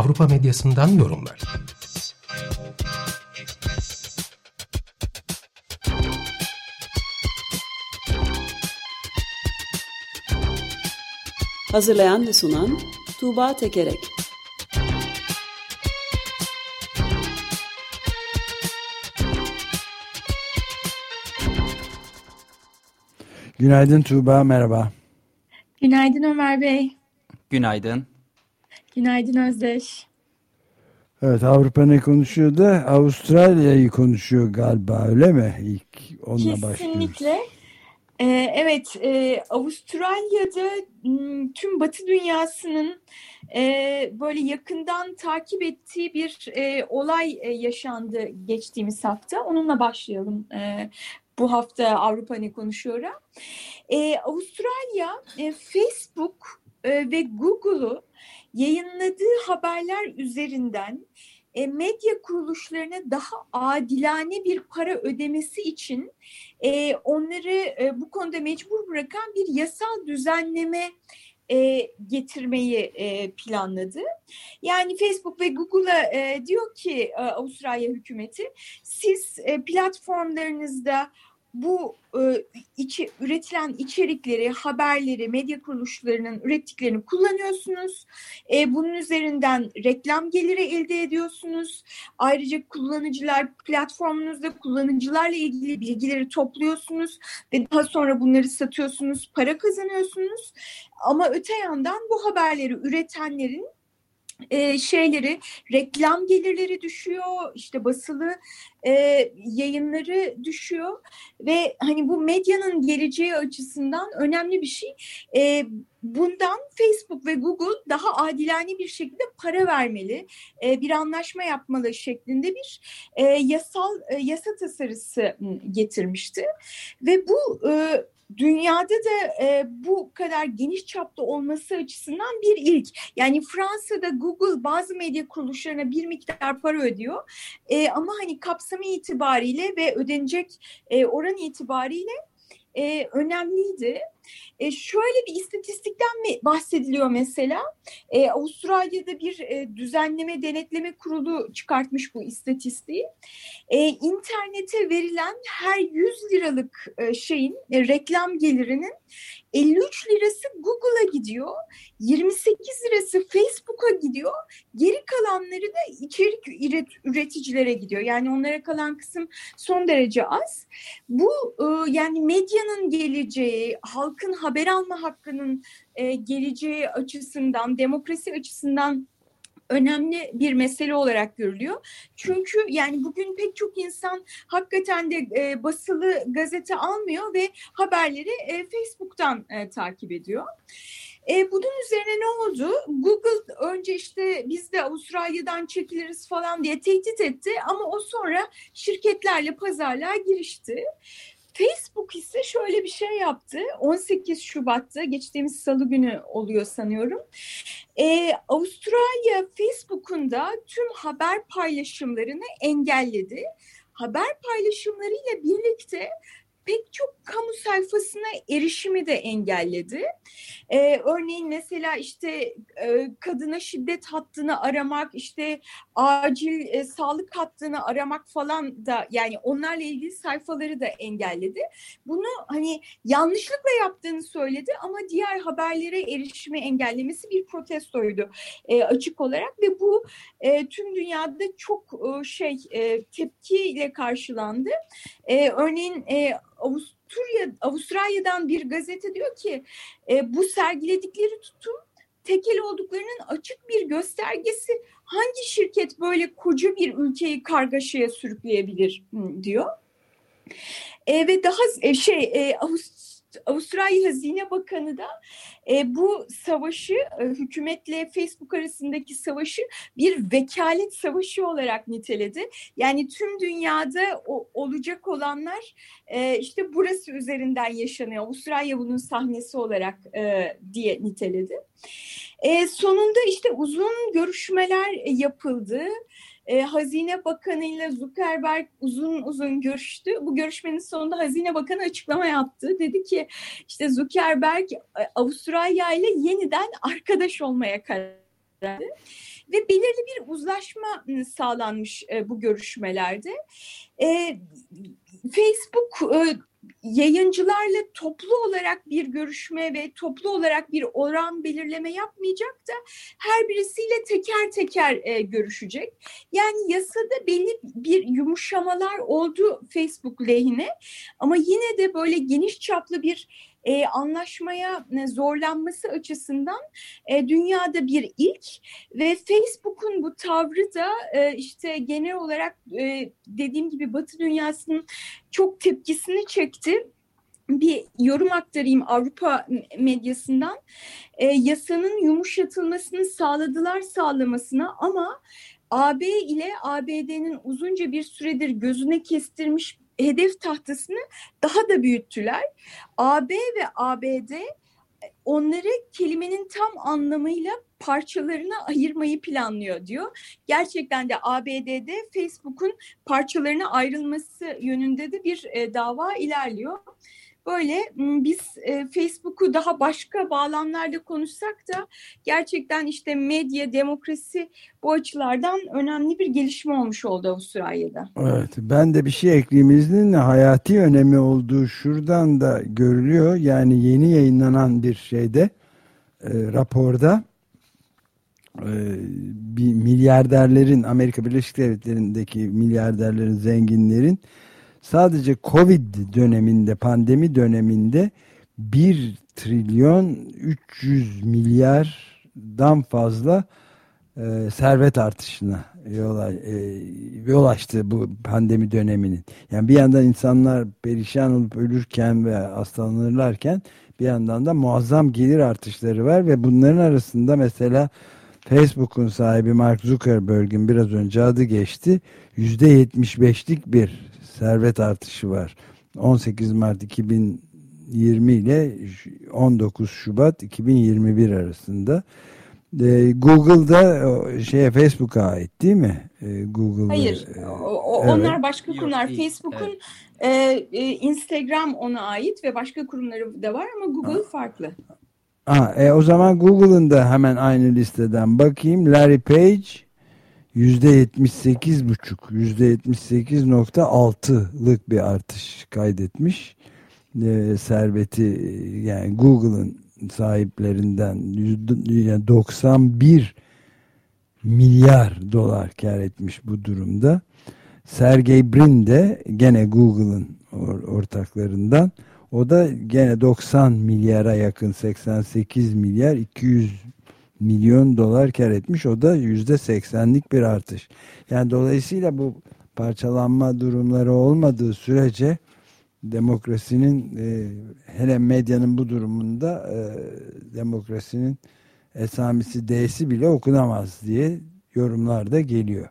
Avrupa medyasından yorumlar. Hazırlayan ve sunan Tuğba Tekerek Günaydın Tuğba, merhaba. Günaydın Ömer Bey. Günaydın. Günaydın Özdeş. Evet Avrupa ne konuşuyor da Avustralya'yı konuşuyor galiba öyle mi? İlk onunla Kesinlikle. başlıyoruz. Kesinlikle. Ee, evet e, Avustralya'da tüm Batı dünyasının e, böyle yakından takip ettiği bir e, olay e, yaşandı geçtiğimiz hafta. Onunla başlayalım e, bu hafta Avrupa ne konuşuyor? E, Avustralya Facebook e, ve Google'u yayınladığı haberler üzerinden e, medya kuruluşlarına daha adilane bir para ödemesi için e, onları e, bu konuda mecbur bırakan bir yasal düzenleme getirmeyi planladı. Yani Facebook ve Google'a diyor ki Avustralya hükümeti siz platformlarınızda bu e, içi, üretilen içerikleri, haberleri, medya kuruluşlarının ürettiklerini kullanıyorsunuz. E, bunun üzerinden reklam geliri elde ediyorsunuz. Ayrıca kullanıcılar platformunuzda kullanıcılarla ilgili bilgileri topluyorsunuz ve daha sonra bunları satıyorsunuz, para kazanıyorsunuz. Ama öte yandan bu haberleri üretenlerin e, şeyleri reklam gelirleri düşüyor işte basılı e, yayınları düşüyor ve hani bu medyanın geleceği açısından önemli bir şey e, bundan Facebook ve Google daha adilane bir şekilde para vermeli e, bir anlaşma yapmalı şeklinde bir e, yasal e, yasa tasarısı getirmişti ve bu e, dünyada da e, bu kadar geniş çapta olması açısından bir ilk. Yani Fransa'da Google bazı medya kuruluşlarına bir miktar para ödüyor. E, ama hani kapsamı itibariyle ve ödenecek e, oran itibariyle e, önemliydi. E, şöyle bir istatistikten mi bahsediliyor mesela? E, Avustralya'da bir e, düzenleme denetleme kurulu çıkartmış bu istatistiği. E, internete verilen her 100 liralık e, şeyin e, reklam gelirinin 53 lirası Google'a gidiyor, 28 lirası kalanları da içerik üreticilere gidiyor. Yani onlara kalan kısım son derece az. Bu e, yani medyanın geleceği, halkın haber alma hakkının e, geleceği açısından, demokrasi açısından önemli bir mesele olarak görülüyor. Çünkü yani bugün pek çok insan hakikaten de e, basılı gazete almıyor ve haberleri Facebook'tan takip ediyor. E, bunun üzerine ne oldu? Google önce işte biz de Avustralya'dan çekiliriz falan diye tehdit etti ama o sonra şirketlerle pazarlığa girişti. Facebook ise şöyle bir şey yaptı. 18 Şubat'ta geçtiğimiz salı günü oluyor sanıyorum. Ee, Avustralya Facebook'un da tüm haber paylaşımlarını engelledi. Haber paylaşımlarıyla birlikte pek çok kamu sayfasına erişimi de engelledi. Ee, örneğin mesela işte e, kadına şiddet hattını aramak, işte acil e, sağlık hattını aramak falan da yani onlarla ilgili sayfaları da engelledi. Bunu hani yanlışlıkla yaptığını söyledi ama diğer haberlere erişimi engellemesi bir protestoydu e, açık olarak ve bu e, tüm dünyada çok e, şey e, tepkiyle karşılandı. E, örneğin e, Avusturya, Avustralya'dan bir gazete diyor ki e, bu sergiledikleri tutum tekel olduklarının açık bir göstergesi. Hangi şirket böyle koca bir ülkeyi kargaşaya sürükleyebilir diyor. E, ve daha e, şey e, Avust Avustralya Hazine Bakanı da e, bu savaşı e, hükümetle Facebook arasındaki savaşı bir vekalet savaşı olarak niteledi. Yani tüm dünyada o, olacak olanlar e, işte burası üzerinden yaşanıyor. Avustralya bunun sahnesi olarak e, diye niteledi. E, sonunda işte uzun görüşmeler yapıldı e, Hazine Bakanı ile Zuckerberg uzun uzun görüştü. Bu görüşmenin sonunda Hazine Bakanı açıklama yaptı. Dedi ki işte Zuckerberg e, Avustralya ile yeniden arkadaş olmaya karar verdi ve belirli bir uzlaşma ıı, sağlanmış e, bu görüşmelerde. E, Facebook yayıncılarla toplu olarak bir görüşme ve toplu olarak bir oran belirleme yapmayacak da her birisiyle teker teker e, görüşecek. Yani yasada belli bir yumuşamalar oldu Facebook lehine ama yine de böyle geniş çaplı bir e, anlaşmaya zorlanması açısından e, dünyada bir ilk ve Facebook'un bu tavrı da e, işte genel olarak e, dediğim gibi Batı dünyasının çok tepkisini çekti bir yorum aktarayım Avrupa medyasından. E, yasanın yumuşatılmasını sağladılar sağlamasına ama AB ile ABD'nin uzunca bir süredir gözüne kestirmiş hedef tahtasını daha da büyüttüler. AB ve ABD onları kelimenin tam anlamıyla parçalarına ayırmayı planlıyor diyor. Gerçekten de ABD'de Facebook'un parçalarına ayrılması yönünde de bir e, dava ilerliyor. Böyle biz e, Facebook'u daha başka bağlamlarda konuşsak da gerçekten işte medya, demokrasi bu açılardan önemli bir gelişme olmuş oldu Avustralya'da. Evet ben de bir şey ekleyeyim izninle hayati önemi olduğu şuradan da görülüyor. Yani yeni yayınlanan bir şeyde e, raporda e, bir milyarderlerin Amerika Birleşik Devletleri'ndeki milyarderlerin zenginlerin sadece Covid döneminde, pandemi döneminde 1 trilyon 300 milyardan fazla e, servet artışına yol, e, yol açtı bu pandemi döneminin. Yani bir yandan insanlar perişan olup ölürken ve hastalanırlarken bir yandan da muazzam gelir artışları var ve bunların arasında mesela Facebook'un sahibi Mark Zuckerberg'in biraz önce adı geçti. %75'lik bir servet artışı var. 18 Mart 2020 ile 19 Şubat 2021 arasında. E, Google'da şeye Facebook'a ait değil mi? E, Google'da. Hayır. E, o, evet. Onlar başka kurumlar. Facebook'un evet. e, Instagram ona ait ve başka kurumları da var ama Google ha. farklı. Ha, e, o zaman Google'ın da hemen aynı listeden bakayım. Larry Page %78,5 %78.6'lık bir artış kaydetmiş. E, serveti yani Google'ın sahiplerinden yani 91 milyar dolar kar etmiş bu durumda. Sergey Brin de gene Google'ın or ortaklarından o da gene 90 milyara yakın 88 milyar 200 milyon dolar kar etmiş. O da yüzde seksenlik bir artış. Yani dolayısıyla bu parçalanma durumları olmadığı sürece demokrasinin e, hele medyanın bu durumunda e, demokrasinin esamisi D'si bile okunamaz diye yorumlar da geliyor.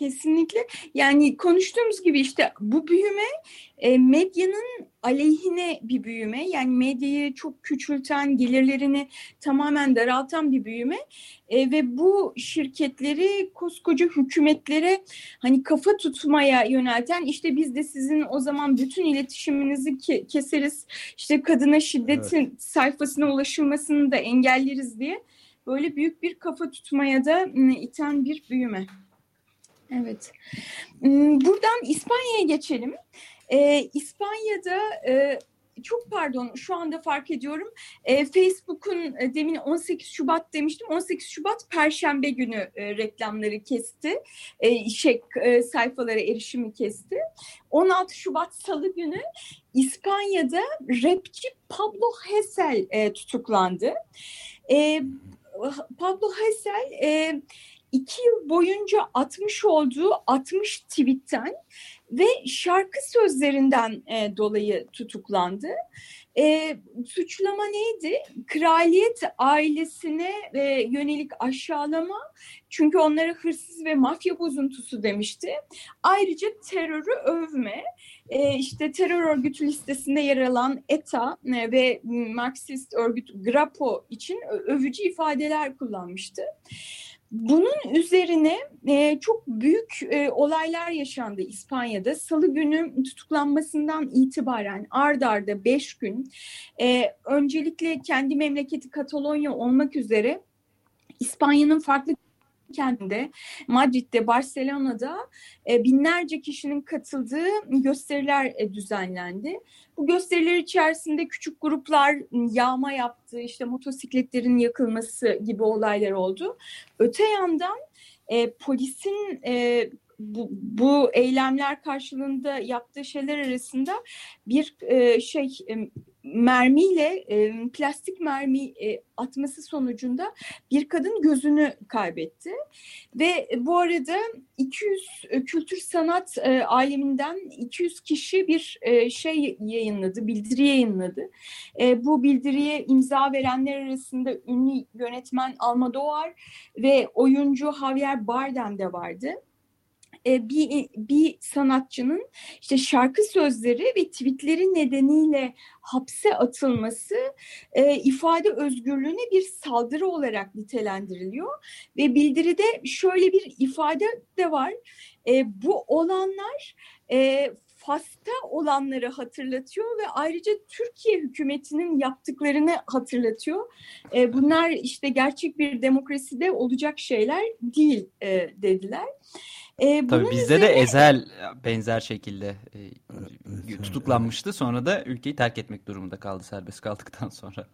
Kesinlikle. Yani konuştuğumuz gibi işte bu büyüme e, medyanın aleyhine bir büyüme. Yani medyayı çok küçülten, gelirlerini tamamen daraltan bir büyüme. E, ve bu şirketleri koskoca hükümetlere hani kafa tutmaya yönelten işte biz de sizin o zaman bütün iletişiminizi ke keseriz. İşte kadına şiddetin evet. sayfasına ulaşılmasını da engelleriz diye böyle büyük bir kafa tutmaya da iten bir büyüme. Evet. Hmm, buradan İspanya'ya geçelim. Ee, İspanya'da e, çok pardon şu anda fark ediyorum. E, Facebook'un e, demin 18 Şubat demiştim. 18 Şubat Perşembe günü e, reklamları kesti. E, şey e, sayfalara erişimi kesti. 16 Şubat Salı günü İspanya'da rapçi Pablo Hesel e, tutuklandı. E, Pablo Hesel e, iki yıl boyunca atmış olduğu 60 tweetten ve şarkı sözlerinden e, dolayı tutuklandı. E, suçlama neydi? Kraliyet ailesine e, yönelik aşağılama çünkü onlara hırsız ve mafya bozuntusu demişti. Ayrıca terörü övme, e, işte terör örgütü listesinde yer alan ETA e, ve Marksist örgüt GRAPO için övücü ifadeler kullanmıştı. Bunun üzerine e, çok büyük e, olaylar yaşandı İspanya'da. Salı günü tutuklanmasından itibaren ard arda beş gün e, öncelikle kendi memleketi Katalonya olmak üzere İspanya'nın farklı kentinde, Madrid'de, Barcelona'da e, binlerce kişinin katıldığı gösteriler e, düzenlendi. Bu gösteriler içerisinde küçük gruplar yağma yaptı, işte motosikletlerin yakılması gibi olaylar oldu. Öte yandan e, polisin e, bu, bu eylemler karşılığında yaptığı şeyler arasında bir e, şey e, mermiyle e, plastik mermi e, atması sonucunda bir kadın gözünü kaybetti ve bu arada 200 e, kültür sanat e, aleminden 200 kişi bir e, şey yayınladı, bildiri yayınladı. E, bu bildiriye imza verenler arasında ünlü yönetmen Almodovar ve oyuncu Javier Bardem de vardı e, bir, bir sanatçının işte şarkı sözleri ve tweetleri nedeniyle hapse atılması e, ifade özgürlüğüne bir saldırı olarak nitelendiriliyor ve bildiride şöyle bir ifade de var. E, bu olanlar e, Fas'ta olanları hatırlatıyor ve ayrıca Türkiye hükümetinin yaptıklarını hatırlatıyor. E, bunlar işte gerçek bir demokraside olacak şeyler değil e, dediler. E, Tabii bizde üzerine... de Ezel benzer şekilde e, evet, tutuklanmıştı. Sonra da ülkeyi terk etmek durumunda kaldı serbest kaldıktan sonra.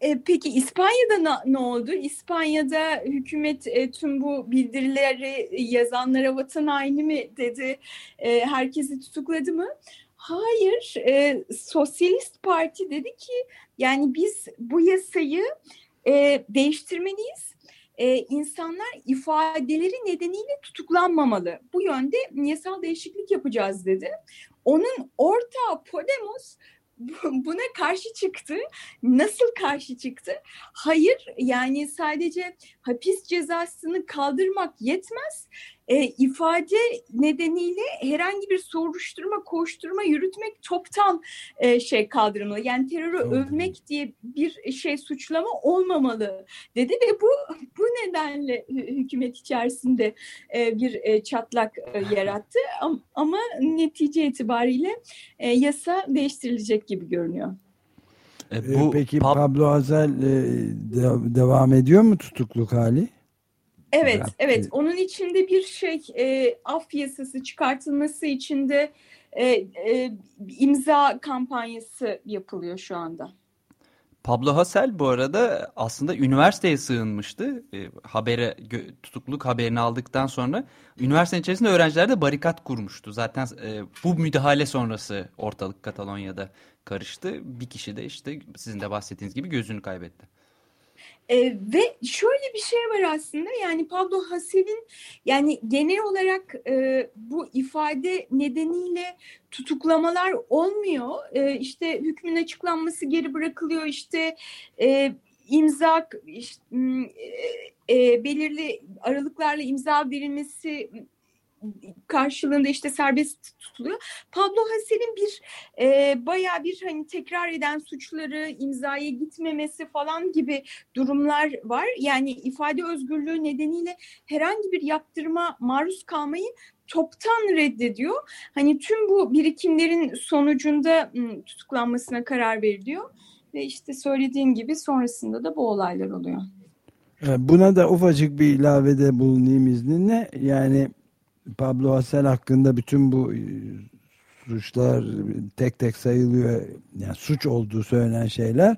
E, peki İspanya'da ne, ne oldu? İspanya'da hükümet e, tüm bu bildirileri yazanlara vatan haini mi dedi? E, herkesi tutukladı mı? Hayır. E, Sosyalist Parti dedi ki yani biz bu yasayı e, değiştirmeliyiz e, insanlar ifadeleri nedeniyle tutuklanmamalı. Bu yönde yasal değişiklik yapacağız dedi. Onun ortağı Podemos buna karşı çıktı. Nasıl karşı çıktı? Hayır yani sadece hapis cezasını kaldırmak yetmez e, ifade nedeniyle herhangi bir soruşturma, koşturma yürütmek toptan e, şey kaldırılmalı. Yani terörü Doğru. övmek diye bir şey suçlama olmamalı dedi ve bu bu nedenle hükümet içerisinde e, bir e, çatlak e, yarattı. Ama, ama netice itibariyle e, yasa değiştirilecek gibi görünüyor. E, e bu Peki Pablo Azel e, de, devam ediyor mu tutukluk hali? Evet, Rabbim. evet. Onun içinde bir şey e, af yasası çıkartılması içinde e, e, imza kampanyası yapılıyor şu anda. Pablo Hasel bu arada aslında üniversiteye sığınmıştı. E, habere tutukluk haberini aldıktan sonra üniversitenin içerisinde öğrenciler de barikat kurmuştu. Zaten e, bu müdahale sonrası ortalık Katalonya'da karıştı. Bir kişi de işte sizin de bahsettiğiniz gibi gözünü kaybetti. E, ve şöyle bir şey var aslında yani Pablo Hasel'in yani genel olarak e, bu ifade nedeniyle tutuklamalar olmuyor. E, işte hükmün açıklanması geri bırakılıyor işte e, imza işte, e, belirli aralıklarla imza verilmesi karşılığında işte serbest tutuluyor. Pablo Hasel'in bir e, bayağı bir hani tekrar eden suçları imzaya gitmemesi falan gibi durumlar var. Yani ifade özgürlüğü nedeniyle herhangi bir yaptırıma maruz kalmayı toptan reddediyor. Hani tüm bu birikimlerin sonucunda tutuklanmasına karar veriliyor. Ve işte söylediğim gibi sonrasında da bu olaylar oluyor. Buna da ufacık bir ilavede bulunayım izninle. Yani Pablo Hassel hakkında bütün bu e, suçlar tek tek sayılıyor. Yani suç olduğu söylenen şeyler.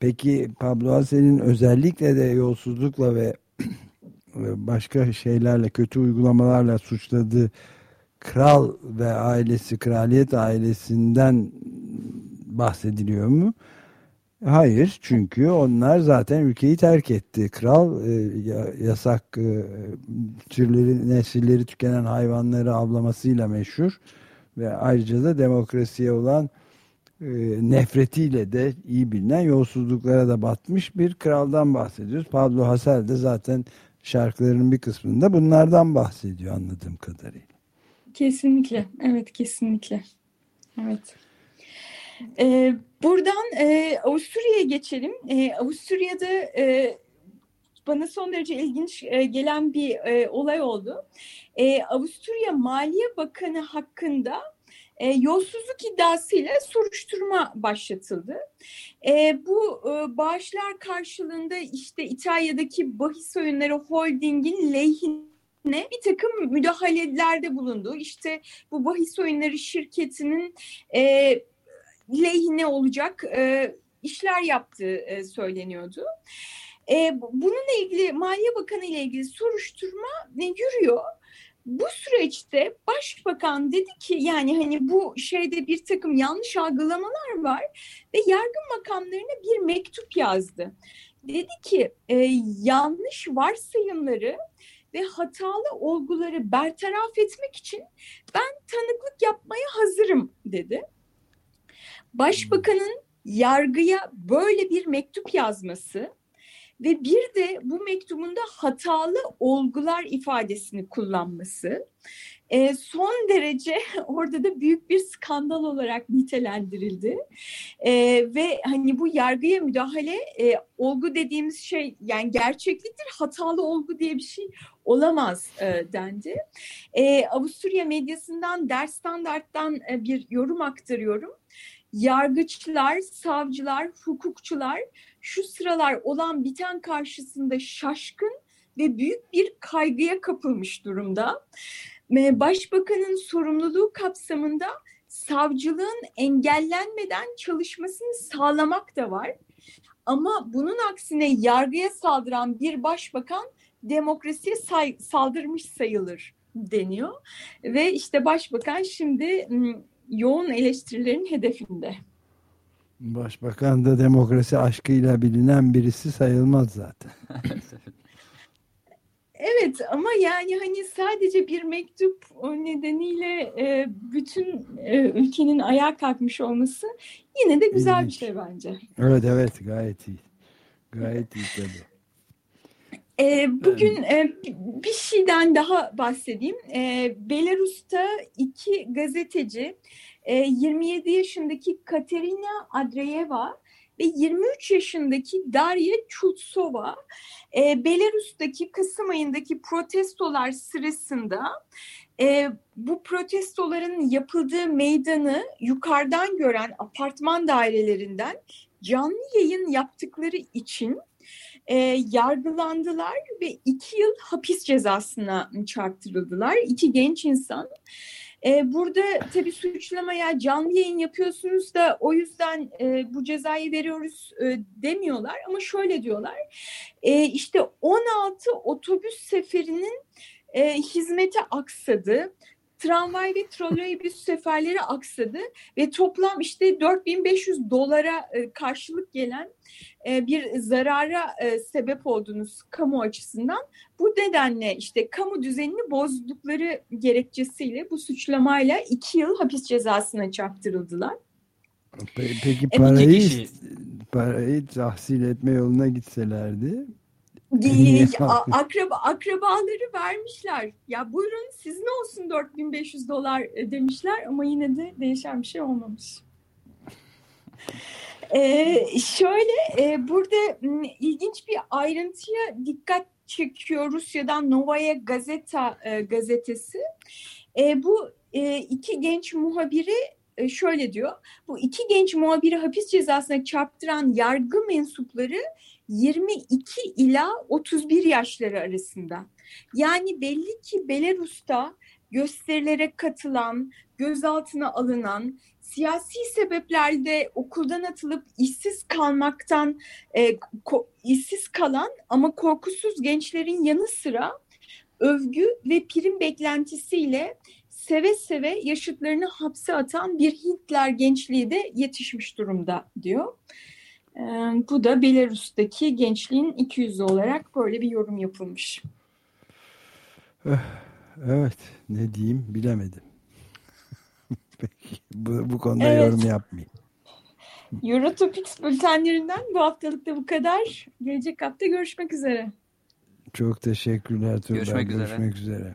Peki Pablo Hassel'in özellikle de yolsuzlukla ve başka şeylerle kötü uygulamalarla suçladığı kral ve ailesi kraliyet ailesinden bahsediliyor mu? Hayır çünkü onlar zaten ülkeyi terk etti. Kral e, yasak e, türleri, nesilleri tükenen hayvanları avlamasıyla meşhur ve ayrıca da demokrasiye olan e, nefretiyle de iyi bilinen yolsuzluklara da batmış bir kraldan bahsediyoruz. Pablo Hasel de zaten şarkılarının bir kısmında bunlardan bahsediyor anladığım kadarıyla. Kesinlikle. Evet kesinlikle. Evet. Ee, buradan e, Avusturya'ya geçelim. E, Avusturya'da e, bana son derece ilginç e, gelen bir e, olay oldu. E, Avusturya Maliye Bakanı hakkında e, yolsuzluk iddiasıyla soruşturma başlatıldı. E, bu e, bağışlar karşılığında işte İtalya'daki bahis oyunları holdingin lehine bir takım müdahalelerde bulundu. İşte bu bahis oyunları şirketinin e, lehine olacak e, işler yaptığı e, söyleniyordu. E, bununla ilgili Maliye Bakanı ile ilgili soruşturma ne yürüyor. Bu süreçte başbakan dedi ki yani hani bu şeyde bir takım yanlış algılamalar var ve yargı makamlarına bir mektup yazdı. Dedi ki e, yanlış varsayımları ve hatalı olguları bertaraf etmek için ben tanıklık yapmaya hazırım dedi. Başbakanın yargıya böyle bir mektup yazması ve bir de bu mektubunda hatalı olgular ifadesini kullanması e, son derece orada da büyük bir skandal olarak nitelendirildi e, ve hani bu yargıya müdahale e, olgu dediğimiz şey yani gerçekliktir hatalı olgu diye bir şey olamaz dendi. E, Avusturya medyasından Der Standart'tan bir yorum aktarıyorum yargıçlar, savcılar, hukukçular şu sıralar olan biten karşısında şaşkın ve büyük bir kaygıya kapılmış durumda. Başbakanın sorumluluğu kapsamında savcılığın engellenmeden çalışmasını sağlamak da var. Ama bunun aksine yargıya saldıran bir başbakan demokrasiye say saldırmış sayılır deniyor. Ve işte başbakan şimdi yoğun eleştirilerin hedefinde. Başbakan da demokrasi aşkıyla bilinen birisi sayılmaz zaten. evet ama yani hani sadece bir mektup nedeniyle e, bütün e, ülkenin ayağa kalkmış olması yine de güzel İlginç. bir şey bence. Evet evet gayet iyi. Gayet iyi tabii. E, bugün e, bir şeyden daha bahsedeyim. E, Belarus'ta iki gazeteci, e, 27 yaşındaki Katerina Andreeva ve 23 yaşındaki Darya Chultsova, e, Belarus'taki Kasım ayındaki protestolar sırasında e, bu protestoların yapıldığı meydanı yukarıdan gören apartman dairelerinden canlı yayın yaptıkları için e, yargılandılar ve iki yıl hapis cezasına çarptırıldılar. İki genç insan. E, burada tabii suçlamaya canlı yayın yapıyorsunuz da o yüzden e, bu cezayı veriyoruz e, demiyorlar ama şöyle diyorlar. E, işte 16 otobüs seferinin e, hizmete aksadı tramvay ve trolleybüs seferleri aksadı ve toplam işte 4500 dolara e, karşılık gelen e, bir zarara e, sebep oldunuz kamu açısından. Bu nedenle işte kamu düzenini bozdukları gerekçesiyle bu suçlamayla iki yıl hapis cezasına çarptırıldılar. Peki parayı, parayı tahsil etme yoluna gitselerdi akraba akrabaları vermişler. Ya buyurun sizin olsun 4500 dolar e, demişler ama yine de değişen bir şey olmamış. ee, şöyle e, burada ilginç bir ayrıntıya dikkat çekiyor Rusya'dan Novaya Gazeta e, gazetesi. E, bu e, iki genç muhabiri e, şöyle diyor. Bu iki genç muhabiri hapis cezasına çarptıran yargı mensupları 22 ila 31 yaşları arasında. Yani belli ki Belarus'ta gösterilere katılan, gözaltına alınan, siyasi sebeplerde okuldan atılıp işsiz kalmaktan e, ko, işsiz kalan ama korkusuz gençlerin yanı sıra övgü ve prim beklentisiyle seve seve yaşıtlarını hapse atan bir Hitler gençliği de yetişmiş durumda diyor. Bu da Belarus'taki gençliğin 200 olarak böyle bir yorum yapılmış. Eh, evet ne diyeyim bilemedim. Peki bu, bu konuda evet. yorum yapmayayım. Eurotopics bültenlerinden bu haftalık da bu kadar. Gelecek hafta görüşmek üzere. Çok teşekkürler Tuğba. Görüşmek üzere. Görüşmek üzere.